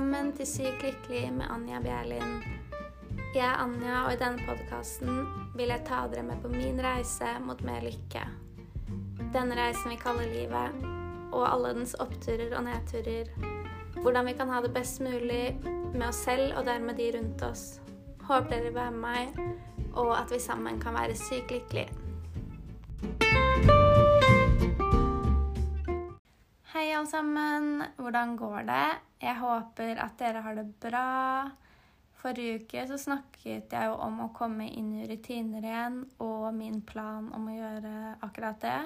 Velkommen til Sykt lykkelig med Anja Bjerlin. Jeg er Anja, og i denne podkasten vil jeg ta dere med på min reise mot mer lykke. Denne reisen vi kaller livet, og alle dens oppturer og nedturer. Hvordan vi kan ha det best mulig med oss selv og dermed de rundt oss. Håper dere vil være med meg, og at vi sammen kan være sykt lykkelige. Hei, alle sammen. Hvordan går det? Jeg håper at dere har det bra. Forrige uke så snakket jeg jo om å komme inn i rutiner igjen, og min plan om å gjøre akkurat det.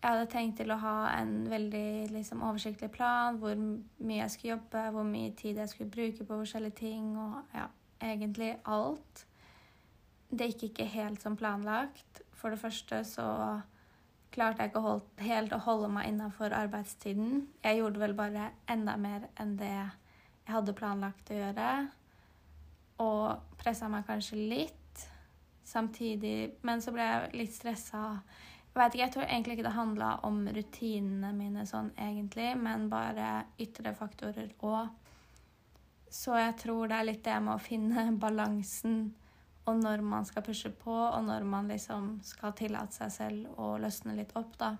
Jeg hadde tenkt til å ha en veldig liksom, oversiktlig plan, hvor mye jeg skulle jobbe, hvor mye tid jeg skulle bruke på forskjellige ting, og ja, egentlig alt. Det gikk ikke helt som planlagt. For det første så klarte jeg ikke holdt, helt å holde meg innafor arbeidstiden. Jeg gjorde vel bare enda mer enn det jeg hadde planlagt å gjøre. Og pressa meg kanskje litt samtidig, men så ble jeg litt stressa. Jeg ikke, jeg tror egentlig ikke det handla om rutinene mine sånn egentlig, men bare ytre faktorer òg. Så jeg tror det er litt det med å finne balansen og når man skal pushe på, og når man liksom skal tillate seg selv å løsne litt opp, da.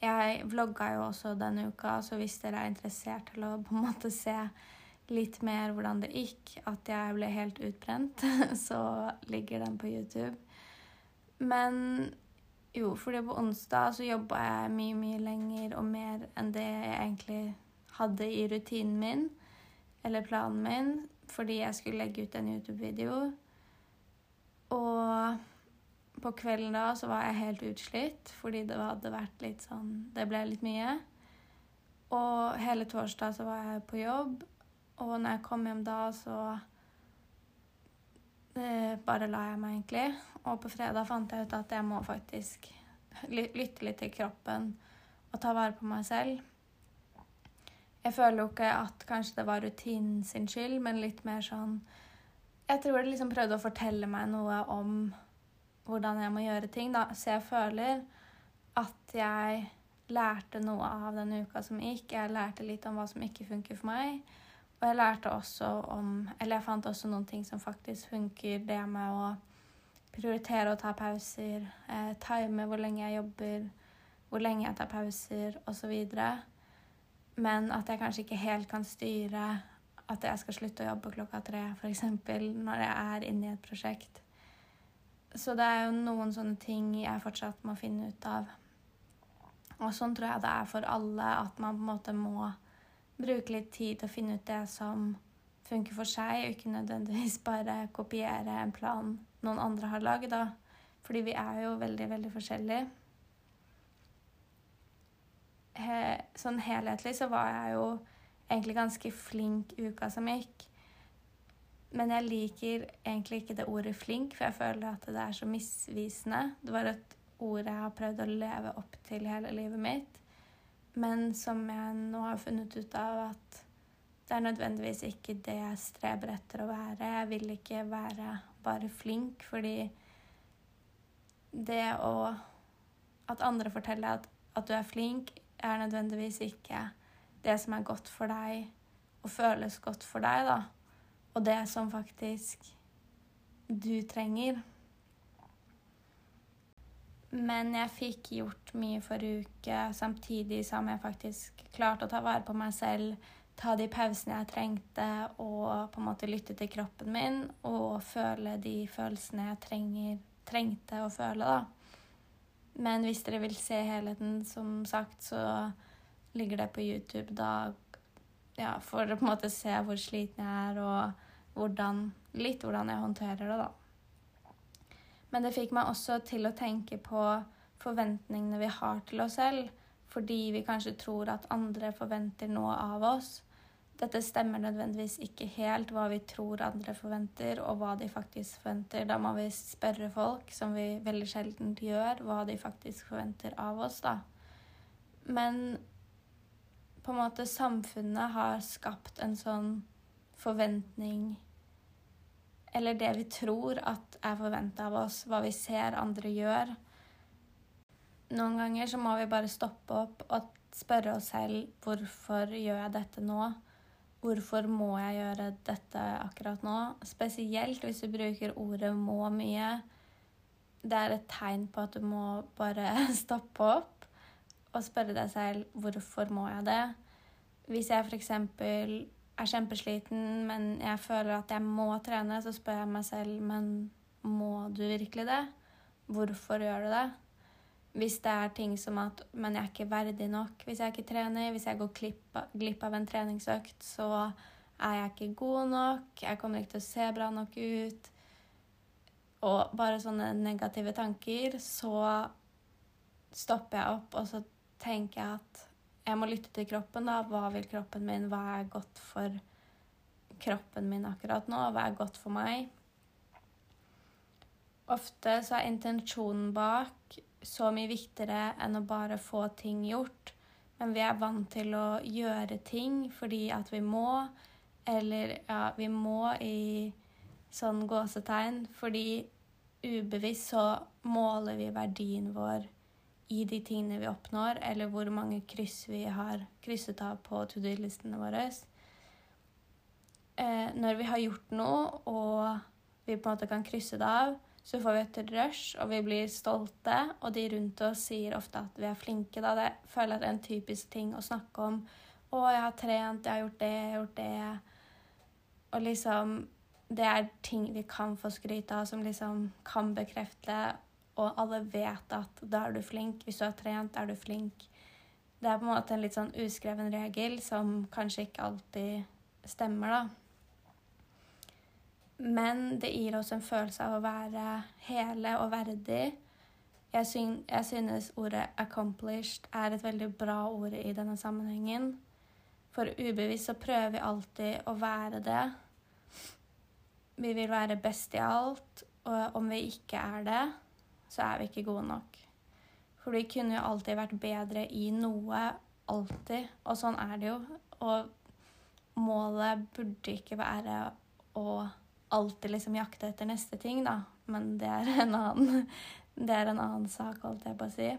Jeg vlogga jo også denne uka, så hvis dere er interessert til å på en måte se litt mer hvordan det gikk, at jeg ble helt utbrent, så ligger den på YouTube. Men jo, fordi på onsdag så jobba jeg mye, mye lenger og mer enn det jeg egentlig hadde i rutinen min, eller planen min fordi jeg skulle legge ut en YouTube-video. Og på kvelden da så var jeg helt utslitt fordi det hadde vært litt sånn Det ble litt mye. Og hele torsdag så var jeg på jobb, og når jeg kom hjem da, så eh, bare la jeg meg egentlig. Og på fredag fant jeg ut at jeg må faktisk lytte litt til kroppen og ta vare på meg selv. Jeg føler jo ikke at kanskje det var rutinen sin skyld, men litt mer sånn Jeg tror det liksom prøvde å fortelle meg noe om hvordan jeg må gjøre ting, da. Så jeg føler at jeg lærte noe av den uka som gikk. Jeg lærte litt om hva som ikke funker for meg. Og jeg lærte også om Eller jeg fant også noen ting som faktisk funker. Det med å prioritere å ta pauser, eh, time hvor lenge jeg jobber, hvor lenge jeg tar pauser, osv. Men at jeg kanskje ikke helt kan styre at jeg skal slutte å jobbe klokka tre, f.eks. når jeg er inne i et prosjekt. Så det er jo noen sånne ting jeg fortsatt må finne ut av. Og sånn tror jeg det er for alle, at man på en måte må bruke litt tid til å finne ut det som funker for seg, og ikke nødvendigvis bare kopiere en plan noen andre har lagd. Fordi vi er jo veldig, veldig forskjellige he, sånn helhetlig så var jeg jo egentlig ganske flink uka som gikk. Men jeg liker egentlig ikke det ordet 'flink', for jeg føler at det er så misvisende. Det var et ord jeg har prøvd å leve opp til hele livet mitt, men som jeg nå har funnet ut av at det er nødvendigvis ikke det jeg streber etter å være. Jeg vil ikke være bare flink, fordi det å At andre forteller at, at du er flink, er nødvendigvis ikke det som er godt for deg og føles godt for deg, da. Og det som faktisk du trenger. Men jeg fikk gjort mye forrige uke, samtidig som jeg faktisk klarte å ta vare på meg selv, ta de pausene jeg trengte, og på en måte lytte til kroppen min og føle de følelsene jeg trenger, trengte å føle, da. Men hvis dere vil se helheten, som sagt, så ligger det på YouTube da ja, for å på en måte se hvor sliten jeg er, og hvordan, litt hvordan jeg håndterer det, da. Men det fikk meg også til å tenke på forventningene vi har til oss selv, fordi vi kanskje tror at andre forventer noe av oss dette stemmer nødvendigvis ikke helt hva vi tror andre forventer, og hva de faktisk forventer. Da må vi spørre folk, som vi veldig sjelden gjør, hva de faktisk forventer av oss, da. Men på en måte samfunnet har skapt en sånn forventning Eller det vi tror at er forventa av oss, hva vi ser andre gjør. Noen ganger så må vi bare stoppe opp og spørre oss selv hvorfor gjør jeg dette nå? Hvorfor må jeg gjøre dette akkurat nå? Spesielt hvis du bruker ordet 'må' mye. Det er et tegn på at du må bare stoppe opp og spørre deg selv 'hvorfor må jeg det?' Hvis jeg f.eks. er kjempesliten, men jeg føler at jeg må trene, så spør jeg meg selv 'men må du virkelig det?' Hvorfor gjør du det? Hvis det er ting som at Men jeg er ikke verdig nok hvis jeg ikke trener. Hvis jeg går glipp av en treningsøkt, så er jeg ikke god nok. Jeg kommer ikke til å se bra nok ut. Og bare sånne negative tanker, så stopper jeg opp, og så tenker jeg at jeg må lytte til kroppen. da. Hva vil kroppen min? Hva er godt for kroppen min akkurat nå? Hva er godt for meg? Ofte så er intensjonen bak så mye viktigere enn å bare få ting gjort. Men vi er vant til å gjøre ting fordi at vi må, eller ja, vi må i sånn gåsetegn, fordi ubevisst så måler vi verdien vår i de tingene vi oppnår, eller hvor mange kryss vi har krysset av på to do-listene våre. Eh, når vi har gjort noe, og vi på en måte kan krysse det av, så får vi et rush, og vi blir stolte, og de rundt oss sier ofte at vi er flinke. da. Det føler jeg er en typisk ting å snakke om. 'Å, jeg har trent, jeg har gjort det, jeg har gjort det.' Og liksom Det er ting vi kan få skryt av, som liksom kan bekrefte, og alle vet at da er du flink. Hvis du har trent, er du flink. Det er på en måte en litt sånn uskreven regel som kanskje ikke alltid stemmer, da. Men det gir oss en følelse av å være hele og verdig. Jeg, syn jeg synes ordet 'accomplished' er et veldig bra ord i denne sammenhengen. For ubevisst så prøver vi alltid å være det. Vi vil være best i alt, og om vi ikke er det, så er vi ikke gode nok. For vi kunne jo alltid vært bedre i noe. Alltid. Og sånn er det jo. Og målet burde ikke være alltid liksom jakte etter neste ting, da. Men det er en annen, det er en annen sak, holdt jeg på å si.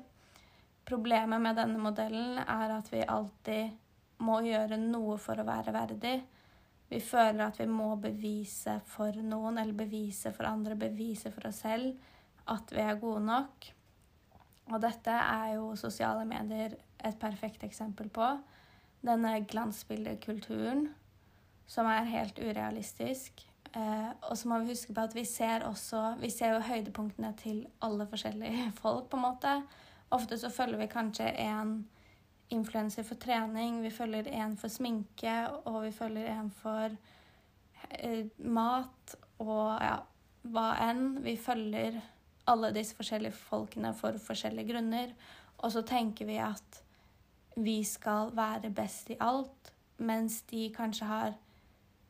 Problemet med denne modellen er at vi alltid må gjøre noe for å være verdig. Vi føler at vi må bevise for noen, eller bevise for andre, bevise for oss selv at vi er gode nok. Og dette er jo sosiale medier et perfekt eksempel på. Denne glansbildekulturen som er helt urealistisk. Eh, og så må vi huske på at vi ser også Vi ser jo høydepunktene til alle forskjellige folk, på en måte. Ofte så følger vi kanskje en influenser for trening, vi følger en for sminke, og vi følger en for eh, mat og ja, hva enn. Vi følger alle disse forskjellige folkene for forskjellige grunner. Og så tenker vi at vi skal være best i alt, mens de kanskje har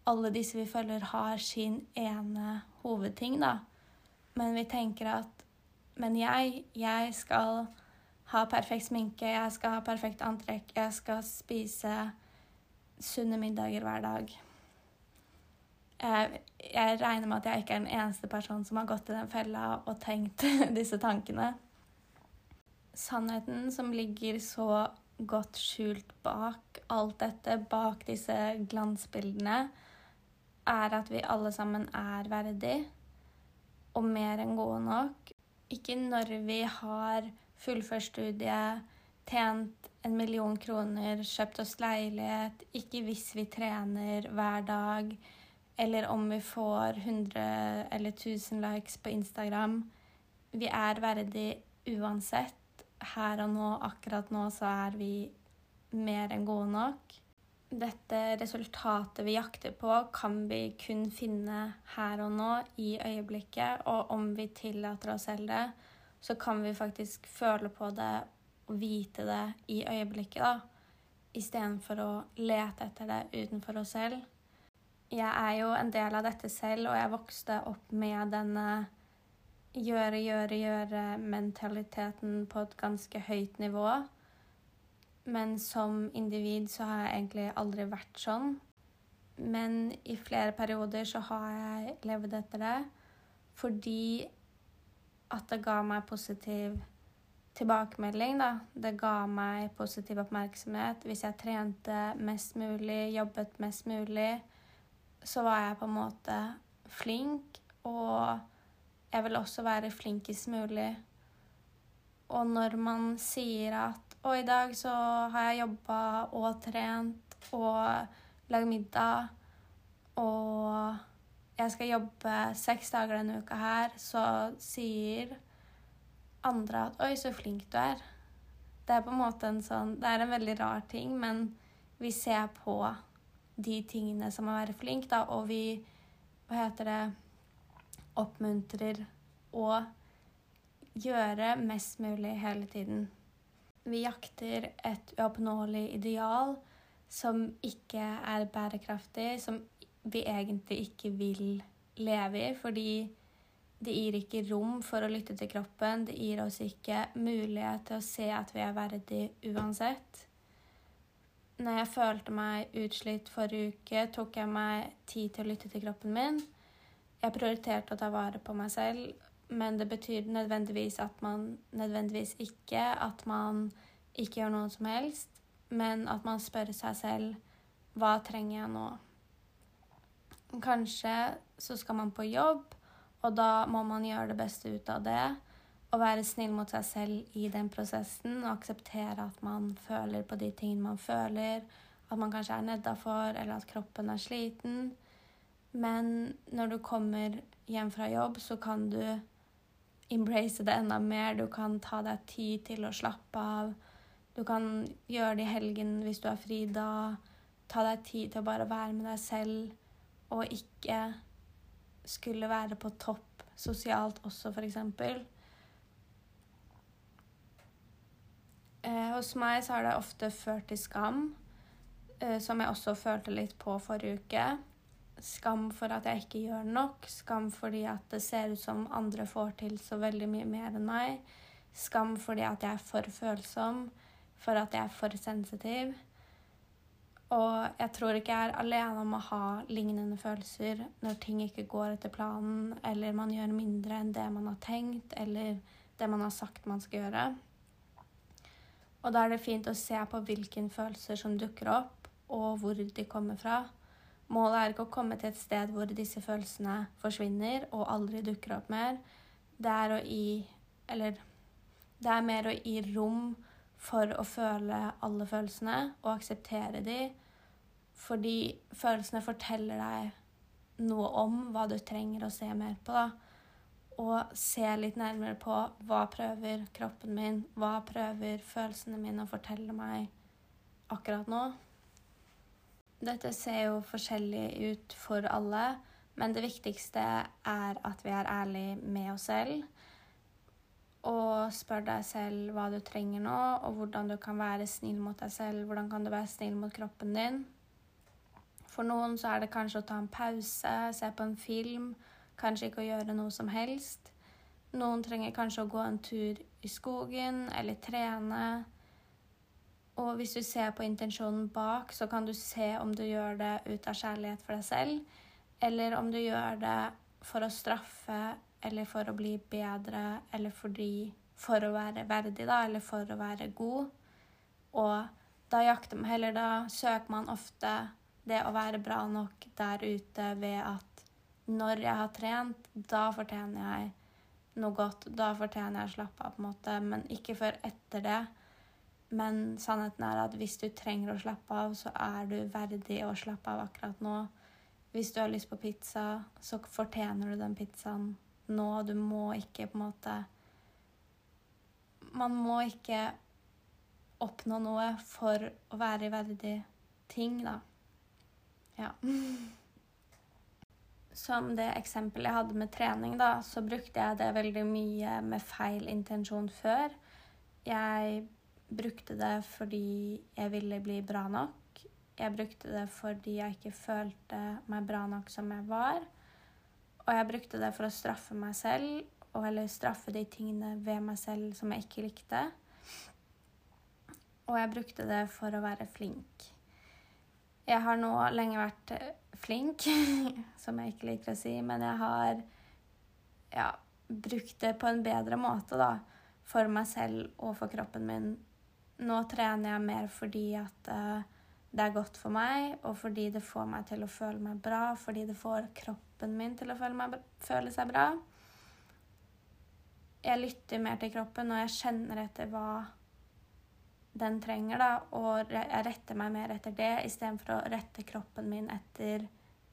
alle disse vi følger, har sin ene hovedting, da. Men vi tenker at Men jeg, jeg skal ha perfekt sminke, jeg skal ha perfekt antrekk, jeg skal spise sunne middager hver dag. Jeg, regner med at jeg ikke er den eneste personen som har gått i den fella og tenkt disse tankene. Sannheten som ligger så godt skjult bak alt dette, bak disse glansbildene, er at vi alle sammen er verdig og mer enn gode nok. Ikke når vi har fullført studiet, tjent en million kroner, kjøpt oss leilighet, ikke hvis vi trener hver dag, eller om vi får 100 eller 1000 likes på Instagram. Vi er verdig uansett. Her og nå, akkurat nå, så er vi mer enn gode nok dette resultatet vi jakter på, kan vi kun finne her og nå, i øyeblikket. Og om vi tillater oss selv det, så kan vi faktisk føle på det og vite det i øyeblikket, da. Istedenfor å lete etter det utenfor oss selv. Jeg er jo en del av dette selv, og jeg vokste opp med denne gjøre, gjøre, gjøre-mentaliteten på et ganske høyt nivå. Men som individ så har jeg egentlig aldri vært sånn. Men i flere perioder så har jeg levd etter det fordi at det ga meg positiv tilbakemelding, da. Det ga meg positiv oppmerksomhet. Hvis jeg trente mest mulig, jobbet mest mulig, så var jeg på en måte flink. Og jeg vil også være flinkest mulig. Og når man sier at 'Å, i dag så har jeg jobba og trent og lagd middag', og jeg skal jobbe seks dager denne uka her, så sier andre at 'oi, så flink du er'. Det er på en måte en sånn Det er en veldig rar ting, men vi ser på de tingene som å være flink, da, og vi Hva heter det Oppmuntrer å gjøre mest mulig hele tiden. Vi jakter et uoppnåelig ideal som ikke er bærekraftig, som vi egentlig ikke vil leve i, fordi det gir ikke rom for å lytte til kroppen. Det gir oss ikke mulighet til å se at vi er verdig uansett. Når jeg følte meg utslitt forrige uke, tok jeg meg tid til å lytte til kroppen min. Jeg prioriterte å ta vare på meg selv, men det betyr nødvendigvis at man nødvendigvis ikke at man ikke gjør noe som helst, men at man spør seg selv hva trenger jeg nå? Kanskje så skal man på jobb, og da må man gjøre det beste ut av det. Og være snill mot seg selv i den prosessen og akseptere at man føler på de tingene man føler. At man kanskje er nedafor, eller at kroppen er sliten. Men når du kommer hjem fra jobb, så kan du embrace det enda mer. Du kan ta deg tid til å slappe av. Du kan gjøre det i helgen hvis du er fri da. Ta deg tid til å bare være med deg selv og ikke skulle være på topp sosialt også, f.eks. Eh, hos meg så har det ofte ført til skam, eh, som jeg også følte litt på forrige uke. Skam for at jeg ikke gjør nok. Skam fordi at det ser ut som andre får til så veldig mye mer enn meg. Skam fordi at jeg er for følsom, for at jeg er for sensitiv. Og jeg tror ikke jeg er alene om å ha lignende følelser når ting ikke går etter planen, eller man gjør mindre enn det man har tenkt, eller det man har sagt man skal gjøre. Og da er det fint å se på hvilke følelser som dukker opp, og hvor de kommer fra. Målet er ikke å komme til et sted hvor disse følelsene forsvinner og aldri dukker opp mer. Det er å gi Eller det er mer å gi rom for å føle alle følelsene og akseptere de, fordi følelsene forteller deg noe om hva du trenger å se mer på. da. Og se litt nærmere på hva prøver kroppen min, hva prøver følelsene mine å fortelle meg akkurat nå. Dette ser jo forskjellig ut for alle, men det viktigste er at vi er ærlige med oss selv og spør deg selv hva du trenger nå, og hvordan du kan være snill mot deg selv. Hvordan kan du være snill mot kroppen din? For noen så er det kanskje å ta en pause, se på en film, kanskje ikke å gjøre noe som helst. Noen trenger kanskje å gå en tur i skogen eller trene. Og hvis du ser på intensjonen bak, så kan du se om du gjør det ut av kjærlighet for deg selv, eller om du gjør det for å straffe eller for å bli bedre, eller fordi for å være verdig, da, eller for å være god. Og da jakter man Eller da søker man ofte det å være bra nok der ute ved at når jeg har trent, da fortjener jeg noe godt. Da fortjener jeg å slappe av, på en måte, men ikke før etter det. Men sannheten er at hvis du trenger å slappe av, så er du verdig å slappe av akkurat nå. Hvis du har lyst på pizza, så fortjener du den pizzaen nå. Du må ikke på en måte Man må ikke oppnå noe for å være i verdig ting, da. Ja. Som det eksempelet jeg hadde med trening, da, så brukte jeg det veldig mye med feil intensjon før. Jeg brukte det fordi jeg ville bli bra nok. Jeg brukte det fordi jeg ikke følte meg bra nok som jeg var. Og jeg brukte det for å straffe meg selv, og eller straffe de tingene ved meg selv som jeg ikke likte. Og jeg brukte det for å være flink. Jeg har nå lenge vært flink, som jeg ikke liker å si, men jeg har ja, brukt det på en bedre måte, da. for meg selv og for kroppen min. Nå trener jeg mer fordi at uh, det er godt for meg, og fordi det får meg til å føle meg bra, fordi det får kroppen min til å føle, meg, føle seg bra. Jeg lytter mer til kroppen, og jeg kjenner etter hva den trenger, da, og jeg retter meg mer etter det istedenfor å rette kroppen min etter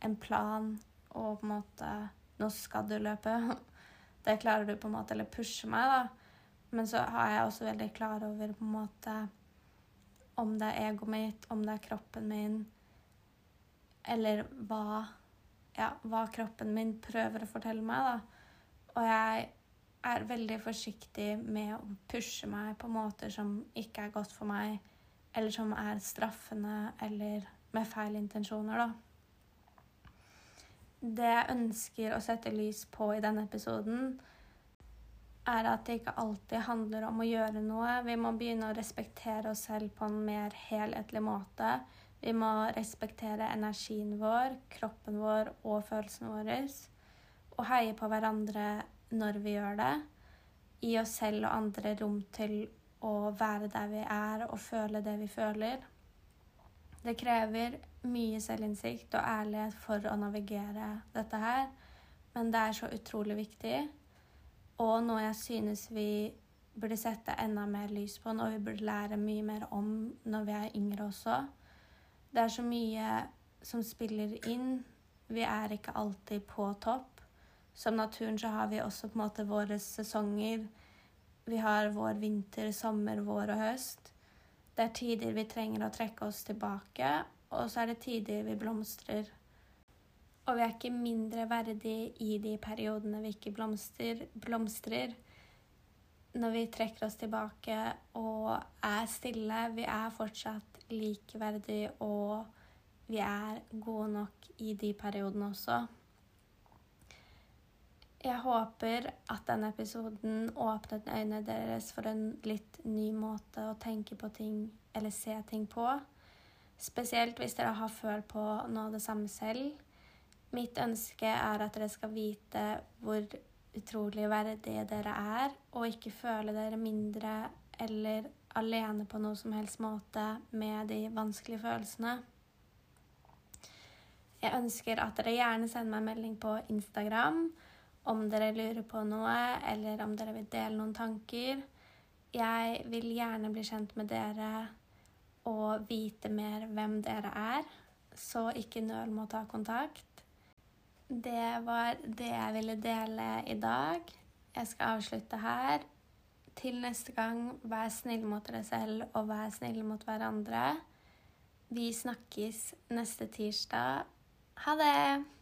en plan og på en måte Nå skal du løpe. Det klarer du på en måte, eller pushe meg, da. Men så har jeg også veldig klar over på en måte om det er egoet mitt, om det er kroppen min, eller hva, ja, hva kroppen min prøver å fortelle meg, da. Og jeg er veldig forsiktig med å pushe meg på måter som ikke er godt for meg, eller som er straffende, eller med feil intensjoner, da. Det jeg ønsker å sette lys på i denne episoden, er at det ikke alltid handler om å gjøre noe. Vi må begynne å respektere oss selv på en mer helhetlig måte. Vi må respektere energien vår, kroppen vår og følelsene våre. Og heie på hverandre når vi gjør det. Gi oss selv og andre rom til å være der vi er og føle det vi føler. Det krever mye selvinnsikt og ærlighet for å navigere dette her, men det er så utrolig viktig. Og noe jeg synes vi burde sette enda mer lys på, noe vi burde lære mye mer om når vi er yngre også. Det er så mye som spiller inn. Vi er ikke alltid på topp. Som naturen så har vi også på en måte våre sesonger. Vi har vår vinter, sommer, vår og høst. Det er tider vi trenger å trekke oss tilbake, og så er det tider vi blomstrer. Og vi er ikke mindre verdig i de periodene vi ikke blomster, blomstrer. Når vi trekker oss tilbake og er stille. Vi er fortsatt likeverdige, og vi er gode nok i de periodene også. Jeg håper at denne episoden åpnet øynene deres for en litt ny måte å tenke på ting eller se ting på. Spesielt hvis dere har følt på noe av det samme selv. Mitt ønske er at dere skal vite hvor utrolig verdige dere er, og ikke føle dere mindre eller alene på noe som helst måte med de vanskelige følelsene. Jeg ønsker at dere gjerne sender meg melding på Instagram om dere lurer på noe, eller om dere vil dele noen tanker. Jeg vil gjerne bli kjent med dere og vite mer hvem dere er, så ikke nøl med å ta kontakt. Det var det jeg ville dele i dag. Jeg skal avslutte her. Til neste gang, vær snill mot dere selv og vær snill mot hverandre. Vi snakkes neste tirsdag. Ha det!